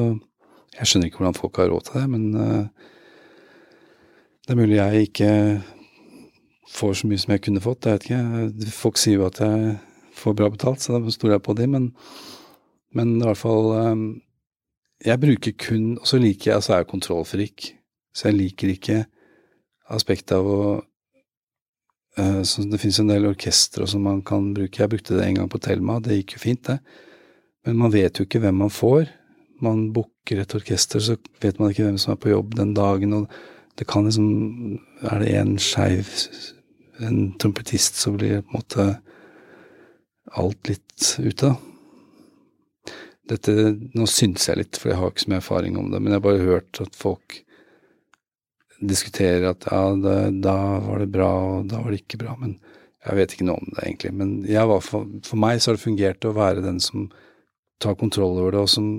Jeg skjønner ikke hvordan folk har råd til det, men det er mulig jeg ikke får så mye som jeg kunne fått. Jeg vet ikke. Folk sier jo at jeg får bra betalt, så da stoler jeg på de, men, men i hvert fall Jeg bruker kun Og så liker jeg, altså er jeg kontrollfrik, så jeg liker ikke aspektet av å så Det finnes en del orkestre som man kan bruke. Jeg brukte det en gang på Thelma, det gikk jo fint, det. Men man vet jo ikke hvem man får. Man booker et orkester, så vet man ikke hvem som er på jobb den dagen. og det kan liksom Er det en skeiv en trompetist, så blir på en måte alt litt ute, da. Dette, nå syns jeg litt, for jeg har ikke så mye erfaring om det, men jeg har bare hørt at folk diskuterer at ja, det, da var det bra, og da var det ikke bra. Men jeg vet ikke noe om det, egentlig. Men for, for, meg så har det fungert å være den som tar kontroll over det, og som,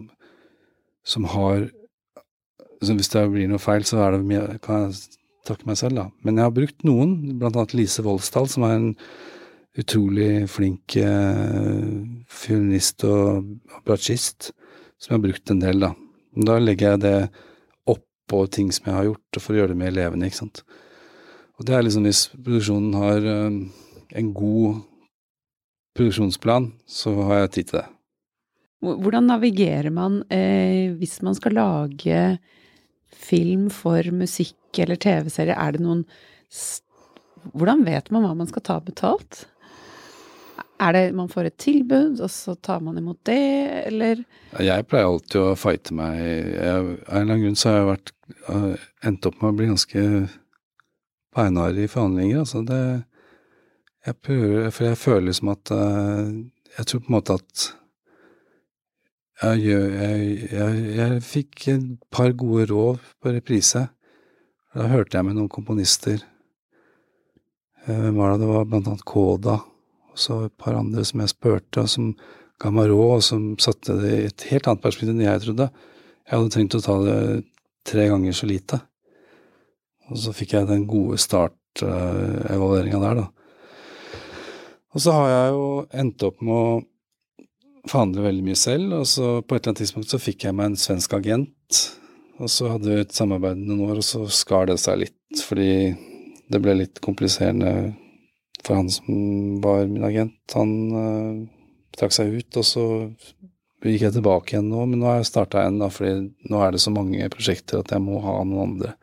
som har så Hvis det blir noe feil, så er det mye, kan jeg takke meg selv, da. Men jeg har brukt noen, blant annet Lise Voldsdal, som er en utrolig flink eh, fiolinist og bratsjist, som jeg har brukt en del, da. Da legger jeg det oppå ting som jeg har gjort, for å gjøre det med elevene, ikke sant. Og det er liksom hvis produksjonen har eh, en god produksjonsplan, så har jeg tid til det. Hvordan navigerer man eh, hvis man skal lage film for musikk eller TV-serie? Er det noen Hvordan vet man hva man skal ta betalt? Er det man får et tilbud, og så tar man imot det, eller? Jeg pleier alltid å fighte meg. Jeg, av en eller annen grunn så har jeg vært, endt opp med å bli ganske beinhard i forhandlinger. Altså det jeg prøver, For jeg føler liksom at eh, Jeg tror på en måte at jeg, jeg, jeg, jeg, fikk et par gode råd på reprise. Da hørte jeg med noen komponister. Eh, hvem var det? Det var blant annet Koda, og så et par andre som jeg spurte, og som ga meg råd, og som satte det i et helt annet perspektiv enn jeg trodde. Jeg hadde tenkt å ta det tre ganger så lite. Og så fikk jeg den gode startevalueringa der, da. Og så har jeg jo endt opp med å forhandle veldig mye selv, og så på et eller annet tidspunkt så fikk jeg meg en svensk agent. Og så hadde vi et samarbeid noen år, og så skar det seg litt, fordi det ble litt kompliserende for han som var min agent. Han uh, trakk seg ut, og så gikk jeg tilbake igjen nå, men nå har jeg starta igjen, da, fordi nå er det så mange prosjekter at jeg må ha noen andre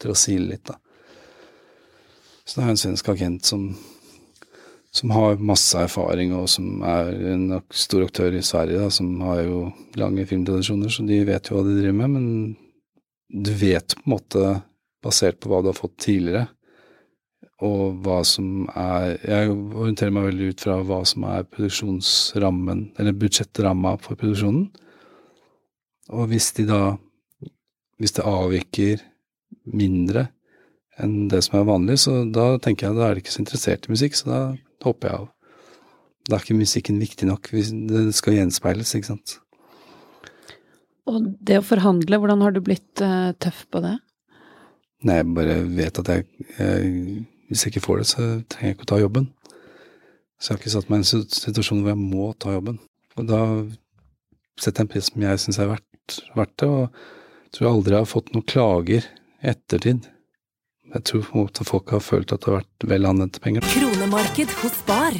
til å sile litt, da. Så har jeg en svensk agent som som har masse erfaring, og som er en stor aktør i Sverige, da, som har jo lange filmtradisjoner, så de vet jo hva de driver med. Men du vet på en måte, basert på hva du har fått tidligere, og hva som er Jeg orienterer meg veldig ut fra hva som er produksjonsrammen, eller budsjettramma for produksjonen. Og hvis de da Hvis det avviker mindre enn det som er vanlig, så da tenker jeg da er de ikke så interessert i musikk, så da hopper jeg av. Da er ikke musikken viktig nok. Det skal gjenspeiles, ikke sant. Og det å forhandle, hvordan har du blitt uh, tøff på det? Nei, jeg bare vet at jeg, jeg, Hvis jeg ikke får det, så trenger jeg ikke å ta jobben. Så jeg har ikke satt meg i en situasjon hvor jeg må ta jobben. Og da setter jeg en pris som jeg syns er verdt, verdt det, og jeg tror aldri jeg har fått noen klager i ettertid. Jeg tror folk har følt at det har vært vel anvendte penger. Kronemarked hos Spar.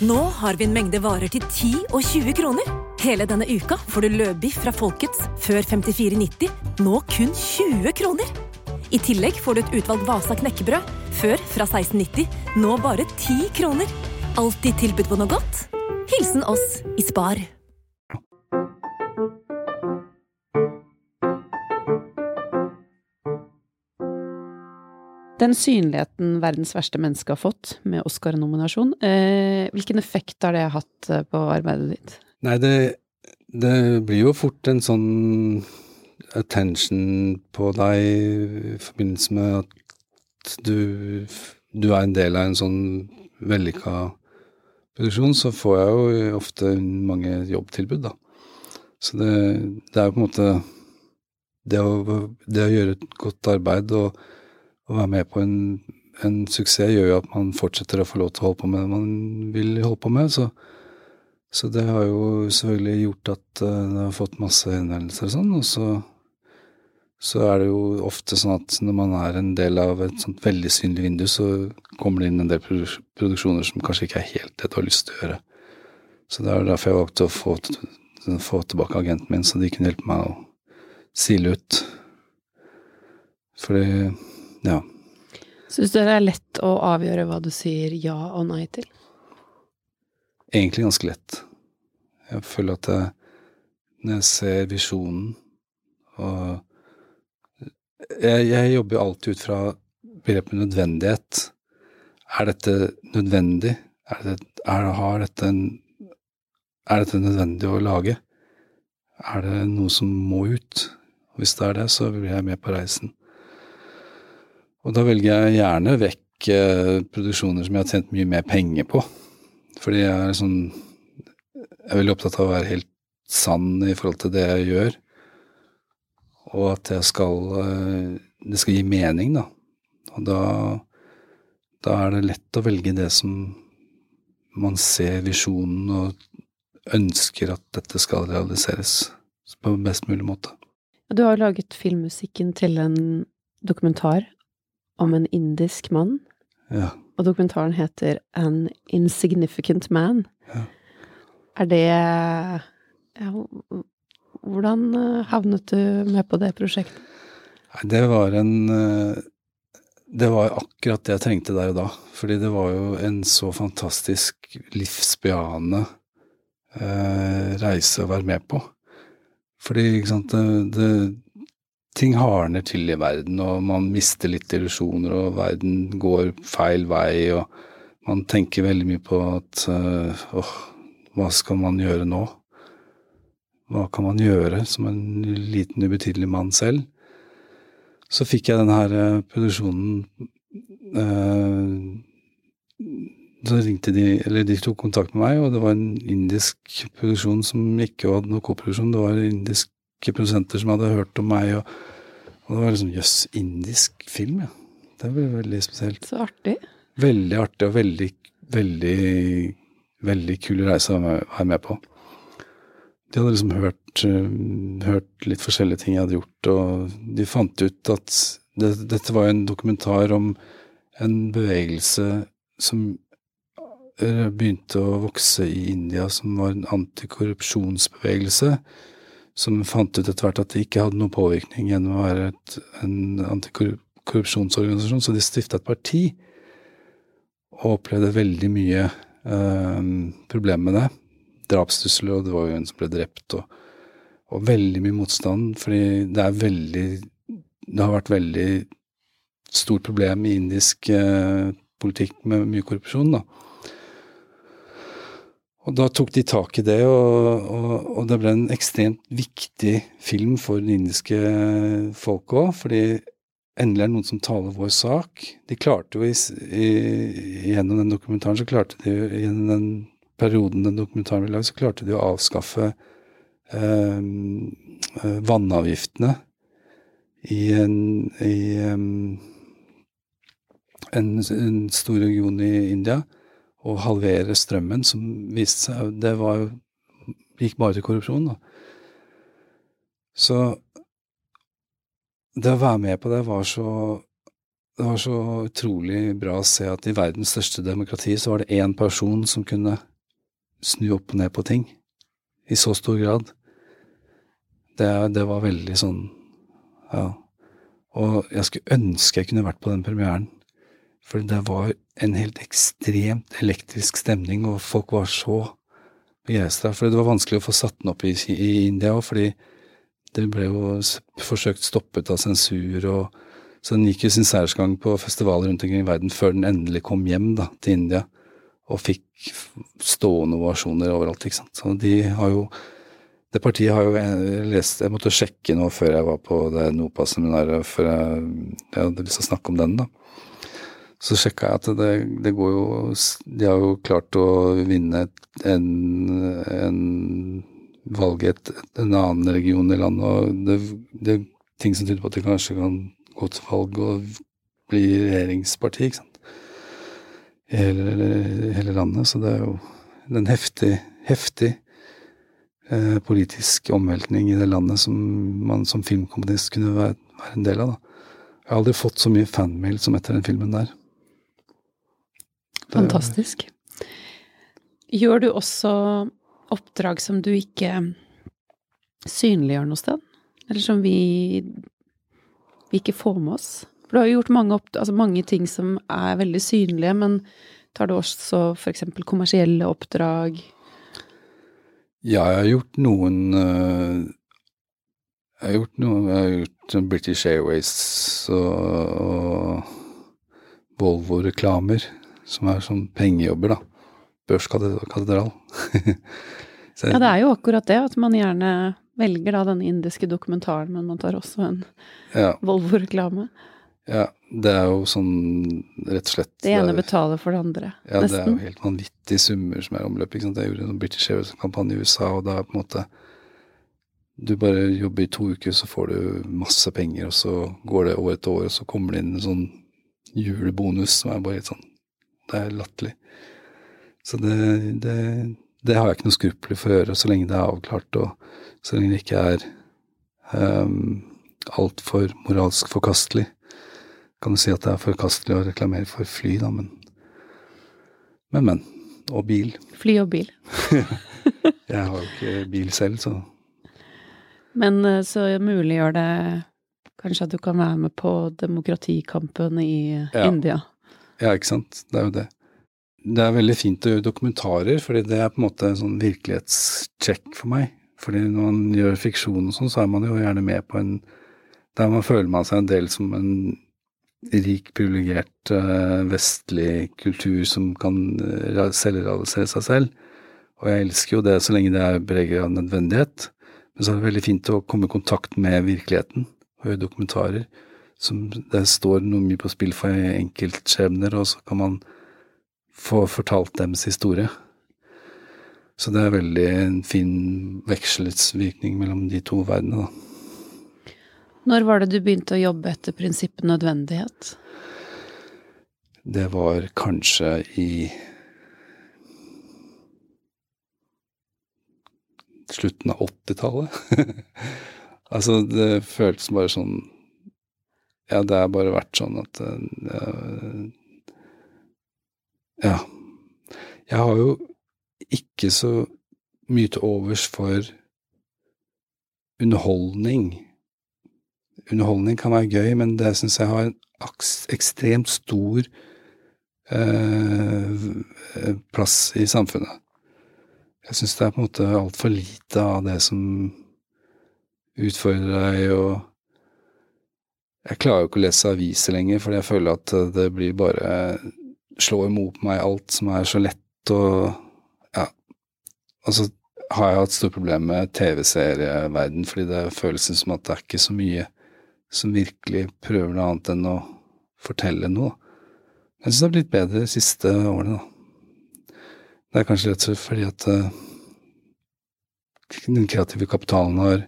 Nå har vi en mengde varer til 10 og 20 kroner. Hele denne uka får du løbiff fra Folkets før 54,90, nå kun 20 kroner. I tillegg får du et utvalgt Vasa knekkebrød, før fra 1690, nå bare 10 kroner. Alltid tilbud på noe godt. Hilsen oss i Spar. Den synligheten verdens verste menneske har fått med Oscar-nominasjon, eh, hvilken effekt har det hatt eh, på arbeidet ditt? Nei, det, det, blir jo fort en sånn attention på deg i forbindelse med at du, du er en del av en sånn vellykka produksjon, så får jeg jo ofte mange jobbtilbud, da. Så det, det er jo på en måte det å, det å gjøre et godt arbeid og og være med på en, en, suksess gjør jo at man fortsetter å få lov til å holde på med det man vil holde på med. Så, så det har jo selvfølgelig gjort at uh, det har fått masse henvendelser og sånn. Og så så er det jo ofte sånn at når man er en del av et sånt veldig synlig vindu, så kommer det inn en del produksjoner som kanskje ikke er helt det du har lyst til å gjøre. Så det er derfor jeg valgte å få, få tilbake agenten min, så de kunne hjelpe meg å sile ut. Fordi, ja. Syns du det er lett å avgjøre hva du sier ja og nei til? Egentlig ganske lett. Jeg føler at jeg, når jeg ser visjonen og jeg, jeg jobber jo alltid ut fra begrepet nødvendighet. Er dette nødvendig? Er, det, er, dette en, er dette nødvendig å lage? Er det noe som må ut? Hvis det er det, så blir jeg med på reisen. Og da velger jeg gjerne vekk eh, produksjoner som jeg har tjent mye mer penger på. Fordi jeg er sånn Jeg er veldig opptatt av å være helt sann i forhold til det jeg gjør og at det skal, eh, det skal gi mening, da. Og da, da er det lett å velge det som man ser visjonen og ønsker at dette skal realiseres på best mulig måte. Du har laget filmmusikken til en dokumentar om en indisk mann. Ja. Og dokumentaren heter An Insignificant Man. Ja. Er det ja, hvordan eh, havnet du med på det prosjektet? Det var en eh, Det var akkurat det jeg trengte der og da. Fordi det var jo en så fantastisk livsbejaende eh, reise å være med på. Fordi, ikke sant, det, det, ting hardner til i verden, og man mister litt illusjoner, og verden går feil vei, og man tenker veldig mye på at åh, hva skal man gjøre nå? Hva kan man gjøre som en liten, ubetydelig mann selv? Så fikk jeg denne her eh, produksjonen eh, Så ringte de, eller de tok kontakt med meg, og det var en indisk produksjon som ikke hadde noe koproduksjon. Det var indiske produsenter som hadde hørt om meg, og, og det var liksom jøss, indisk film, ja. Det ble veldig spesielt. Så artig. Veldig artig og veldig, veldig, veldig kul reise å være med på. De hadde liksom hørt, uh, hørt, litt forskjellige ting jeg hadde gjort, og de fant ut at det, dette var en dokumentar om en bevegelse som eh, begynte å vokse i India, som var en antikorrupsjonsbevegelse, som fant ut etter hvert at det ikke hadde noen påvirkning gjennom å være et, en antikorrupsjonsorganisasjon, så de stifta et parti, og opplevde veldig mye eh, problemer med det drapstrusler, og det var jo en som ble drept, og, og veldig mye motstand, fordi det er veldig Det har vært veldig stort problem i indisk eh, politikk med mye korrupsjon, da. Og da tok de tak i det, og, og, og det ble en ekstremt viktig film for det indiske folket òg, fordi endelig er det noen som taler vår sak. De klarte jo i, i, gjennom den dokumentaren så klarte de gjennom den perioden den dokumentaren ble lagd, så klarte de å avskaffe eh, eh, vannavgiftene i en, i, um, en, en, stor region i India, og halvere strømmen, som viste seg Det var, gikk bare til korrupsjon, da. Så det å være med på det var så det var så utrolig bra å se at i verdens største demokrati så var det én person som kunne snu opp og ned på ting i så stor grad. Det, det var veldig sånn Ja. Og jeg skulle ønske jeg kunne vært på den premieren. For det var en helt ekstremt elektrisk stemning, og folk var så begeistra. For det var vanskelig å få satt den opp i, i India òg, fordi det ble jo forsøkt stoppet av sensur. og Så den gikk jo sin særsgang på festivaler rundt omkring i verden før den endelig kom hjem da, til India og fikk stående ovasjoner overalt, ikke sant. Så de har jo Det partiet har jo jeg lest Jeg måtte sjekke nå før jeg var på det NOPA-seminaret, før jeg, jeg, hadde lyst til å snakke om den, da. Så sjekka jeg at det, det, går jo De har jo klart å vinne en, en valg i en annen region i landet, og det, det er ting som tyder på at de kanskje kan gå til valg og bli regjeringsparti, ikke sant hele, hele, landet. Så det er jo en heftig, heftig eh, politisk omveltning i det landet som man som filmkomponist kunne være, være en del av. da. Jeg har aldri fått så mye fanmail som etter den filmen der. Fantastisk. Gjør du også oppdrag som du ikke synliggjør noe sted? Eller som vi, vi ikke får med oss? For du har jo gjort mange, opp, altså mange ting som er veldig synlige, men tar du også eksempel kommersielle oppdrag? Ja, jeg har gjort noen øh, Jeg har gjort noe Jeg har gjort sånn British Airways og, og Volvo-reklamer, som er sånn pengejobber, da. Børskatedral. Ja, det er jo akkurat det, at man gjerne velger da den indiske dokumentaren, men man tar også en ja, Volvo-reklame. Ja, det er jo sånn rett og slett Det ene er- betaler for det andre, Ja, det er jo helt vanvittige summer som er i omløp. ikke sant? Jeg gjorde en British Airways-kampanje i USA, og da på en måte Du bare jobber i to uker, så får du masse penger, og så går det år etter år, og så kommer det inn en sånn julebonus som er bare helt sånn Det er latterlig. Så det, det, det har jeg ikke noe skrupler for å gjøre, så lenge det er avklart, og så lenge det ikke er um, altfor moralsk forkastelig. Kan du si at det er forkastelig å reklamere for fly, da, men Men, men. Og bil. Fly og bil. Jeg har jo ikke bil selv, så Men eh, så muliggjør det kanskje at du kan være med på demokratikampen i Ja. India. Ja, ikke sant. Det er jo det. Det er veldig fint å gjøre dokumentarer, fordi det er på en måte en sånn virkelighetssjekk for meg. Fordi når man gjør fiksjon og sånn, så er man jo gjerne med på en Der man føler man seg en del som en rik, privilegert eh, vestlig kultur som kan uh, selvrealisere seg selv. Og jeg elsker jo det så lenge det er preget av nødvendighet. Men så er det veldig fint å komme i kontakt med virkeligheten og gjøre dokumentarer. Som det står noe mye på spill for enkeltskjebner, og så kan man få fortalt dems historie. Så det er veldig en fin vekselsvirkning mellom de to verdenene, da. Når var det du begynte å jobbe etter prinsippet nødvendighet? Det var kanskje i slutten av 80-tallet. altså, det føltes bare sånn Ja, det har bare vært sånn at eh, Ja. Jeg har jo ikke så mye til overs for underholdning. Underholdning kan være gøy, men det syns jeg har en ekstremt stor eh, plass i samfunnet. Jeg syns det er på en måte altfor lite av det som utfordrer deg, og Jeg klarer jo ikke å lese aviser lenger, fordi jeg føler at det blir bare slår imot meg alt som er så lett og Ja. Og så har jeg hatt store problemer med TV-serieverden, fordi det føles som at det er ikke så mye som virkelig prøver noe annet enn å fortelle noe. Jeg syns det har blitt bedre de siste årene, da. Det er kanskje rett og slett fordi at eh, den kreative kapitalen har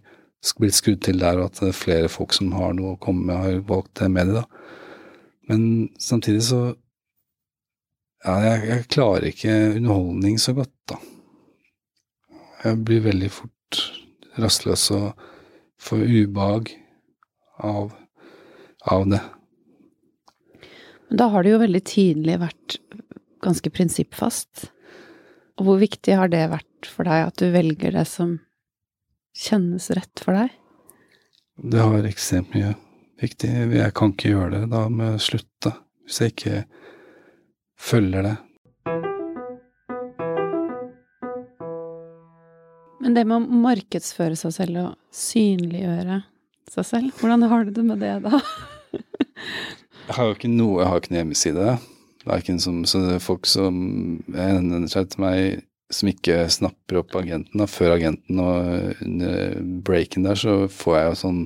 blitt skrudd til der, og at det er flere folk som har noe å komme med, har valgt det mediet, da. Men samtidig så Ja, jeg, jeg klarer ikke underholdning så godt, da. Jeg blir veldig fort rastløs og får ubehag av, av det. Men da har det jo veldig tidlig vært ganske prinsippfast. Og hvor viktig har det vært for deg at du velger det som kjennes rett for deg? Det har ekstremt mye viktig. Jeg kan ikke gjøre det. Da må jeg slutte. Hvis jeg ikke følger det. Men det med å markedsføre seg selv og synliggjøre seg selv, hvordan har du det med det da? Jeg har jo ikke noe, jeg har ikke noen hjemmeside. en som, så det er folk som henvender seg til meg som ikke snapper opp agenten. Da. Før agenten og under breaken der, så får jeg jo sånn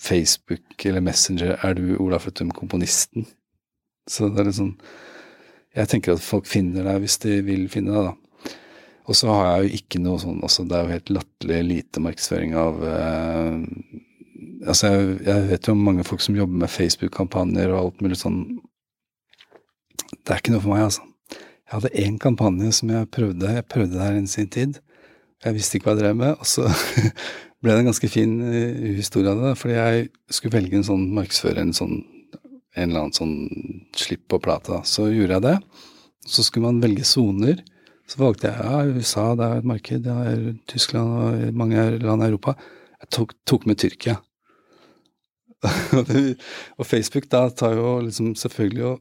Facebook eller Messenger 'Er du Ola Fløttum, komponisten?' Så det er litt sånn Jeg tenker at folk finner deg hvis de vil finne deg, da. Og så har jeg jo ikke noe sånn altså Det er jo helt latterlig lite markedsføring av eh, Altså, jeg, jeg vet jo om mange folk som jobber med Facebook-kampanjer og alt mulig sånn. Det er ikke noe for meg, altså. Jeg hadde én kampanje som jeg prøvde. Jeg prøvde det her en sin tid. Jeg visste ikke hva jeg drev med, og så ble det en ganske fin eh, historie av det. Fordi jeg skulle velge en sånn markedsfører, en sånn en eller annen sånn slipp på plata. Så gjorde jeg det. Så skulle man velge soner. Så valgte jeg ja, USA, det er et marked. Det er Tyskland og mange land i Europa. Jeg tok, tok med Tyrkia. og Facebook da tar jo liksom selvfølgelig å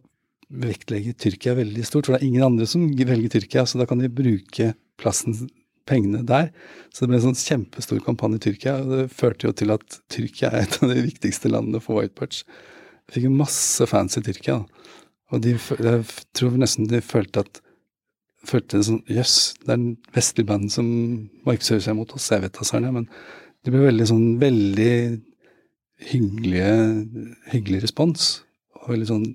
vektlegge Tyrkia veldig stort, for det er ingen andre som velger Tyrkia, så da kan de bruke plassen, pengene der. Så det ble en sånn kjempestor kampanje i Tyrkia, og det førte jo til at Tyrkia er et av de viktigste landene for White Perch. Jeg fikk masse fans i Tyrkia, da. og de, jeg tror nesten de følte at følte sånn Jøss, yes, det er den vestlige banden som markedsfører seg mot oss. Jeg vet da søren, men det ble veldig sånn veldig hyggelige, hyggelig respons. Og veldig sånn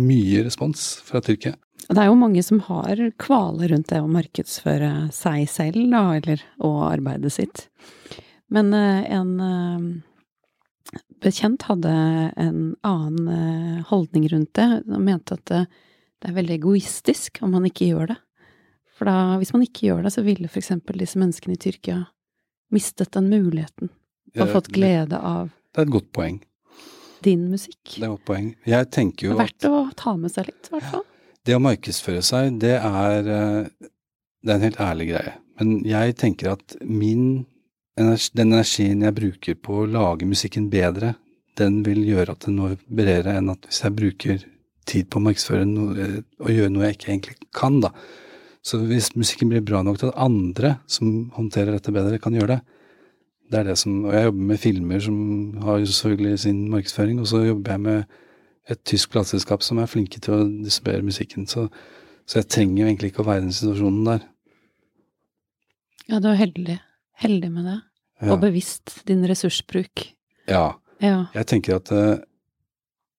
mye respons fra Tyrkia. Det er jo mange som har kvaler rundt det å markedsføre seg selv, da, eller og arbeidet sitt. Men uh, en uh, bekjent hadde en annen uh, holdning rundt det, og mente at det, det er veldig egoistisk om man ikke gjør det. For da, hvis man ikke gjør det, så ville eksempel disse menneskene i Tyrkia mistet den muligheten og fått glede av Det er et godt poeng. Din musikk. Det er et godt poeng. Jeg tenker jo at Verdt å ta med seg litt, i hvert fall. Det å markedsføre seg, det er, eh, det er en helt ærlig greie. Men jeg tenker at min den energien jeg bruker på å lage musikken bedre, den vil gjøre at det når bredere enn at hvis jeg bruker tid på å markedsføre noe, og gjøre noe jeg ikke egentlig kan, da. Så hvis musikken blir bra nok til at andre som håndterer dette bedre, kan gjøre det, det er det som Og jeg jobber med filmer som har selvfølgelig sin markedsføring, og så jobber jeg med et tysk plateselskap som er flinke til å distribuere musikken. Så, så, jeg trenger jo egentlig ikke å være i den situasjonen der. Ja, du er heldig. Heldig med det. Ja. Og bevisst din ressursbruk. Ja. ja. Jeg tenker at uh,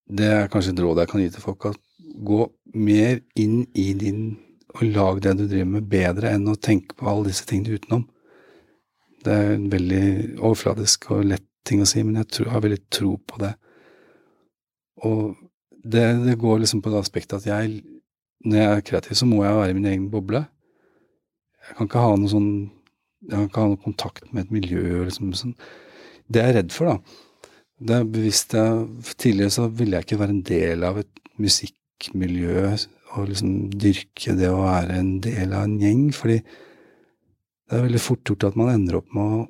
det er kanskje et råd jeg kan gi til folk. At gå mer inn i din og lag det du driver med, bedre enn å tenke på alle disse tingene utenom. Det er en veldig overfladisk og lett ting å si, men jeg, tror, jeg har veldig tro på det. Og det, det, går liksom på det aspektet at jeg, når jeg er kreativ, så må jeg være i min egen boble. Jeg kan ikke ha noe sånn Jeg kan ikke ha noe kontakt med et miljø liksom sånn. Det jeg redd for, da. Det er bevisst jeg, Tidligere så ville jeg ikke være en del av et musikkmiljø og liksom dyrke det å være en del av en gjeng, fordi det er veldig fort gjort at man ender opp med å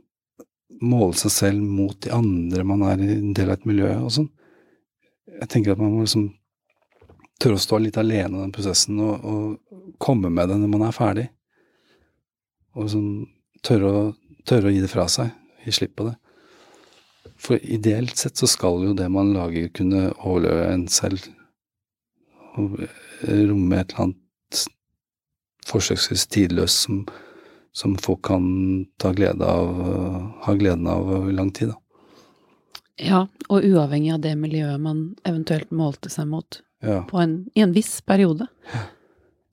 måle seg selv mot de andre man er en del av et miljø og sånn. Jeg tenker at man må liksom tørre å stå litt alene i den prosessen og, og, komme med det når man er ferdig. Og sånn tørre å, tørre å gi det fra seg, gi slipp på det. For ideelt sett så skal jo det man lager kunne overleve en selv. Og romme et eller annet forsøksvis tidløst som som folk kan ta glede av, ha gleden av over lang tid. Da. Ja, og uavhengig av det miljøet man eventuelt målte seg mot ja. en, i en viss periode. Ja.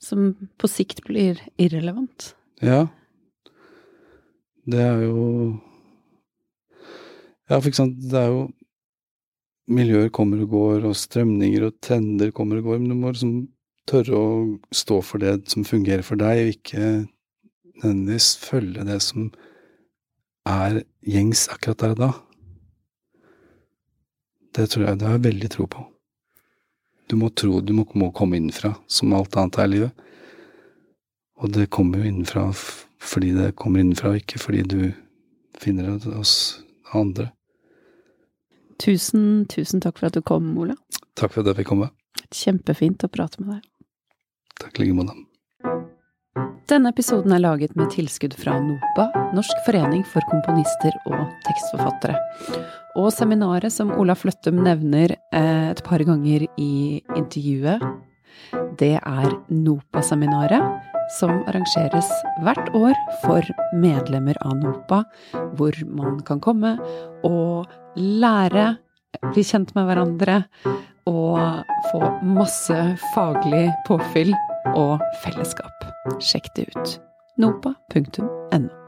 Som på sikt blir irrelevant. Ja. Det er jo Ja, for eksempel, det er jo Miljøer kommer og går, og strømninger og trender kommer og går, men du må liksom tørre å stå for det som fungerer for deg, og ikke nødvendigvis følge det som er gjengs akkurat der og da. Det tror jeg det har jeg veldig tro på. Du må tro, du må, komme innenfra, som alt annet her i livet. Og det kommer jo innenfra fordi det kommer innenfra, ikke fordi du finner det hos andre. Tusen, tusen takk for at du kom, Ola. Takk for at jeg fikk komme. Kjempefint å prate med deg. Takk i like måte. Denne episoden er laget med tilskudd fra NOPA, Norsk forening for komponister og tekstforfattere. Og seminaret som Ola Fløttum nevner eh, et par ganger i intervjuet, det er NOPA-seminaret, som arrangeres hvert år for medlemmer av NOPA, hvor man kan komme og lære, bli kjent med hverandre og få masse faglig påfyll og fellesskap. Sjekk det ut. nopa.no.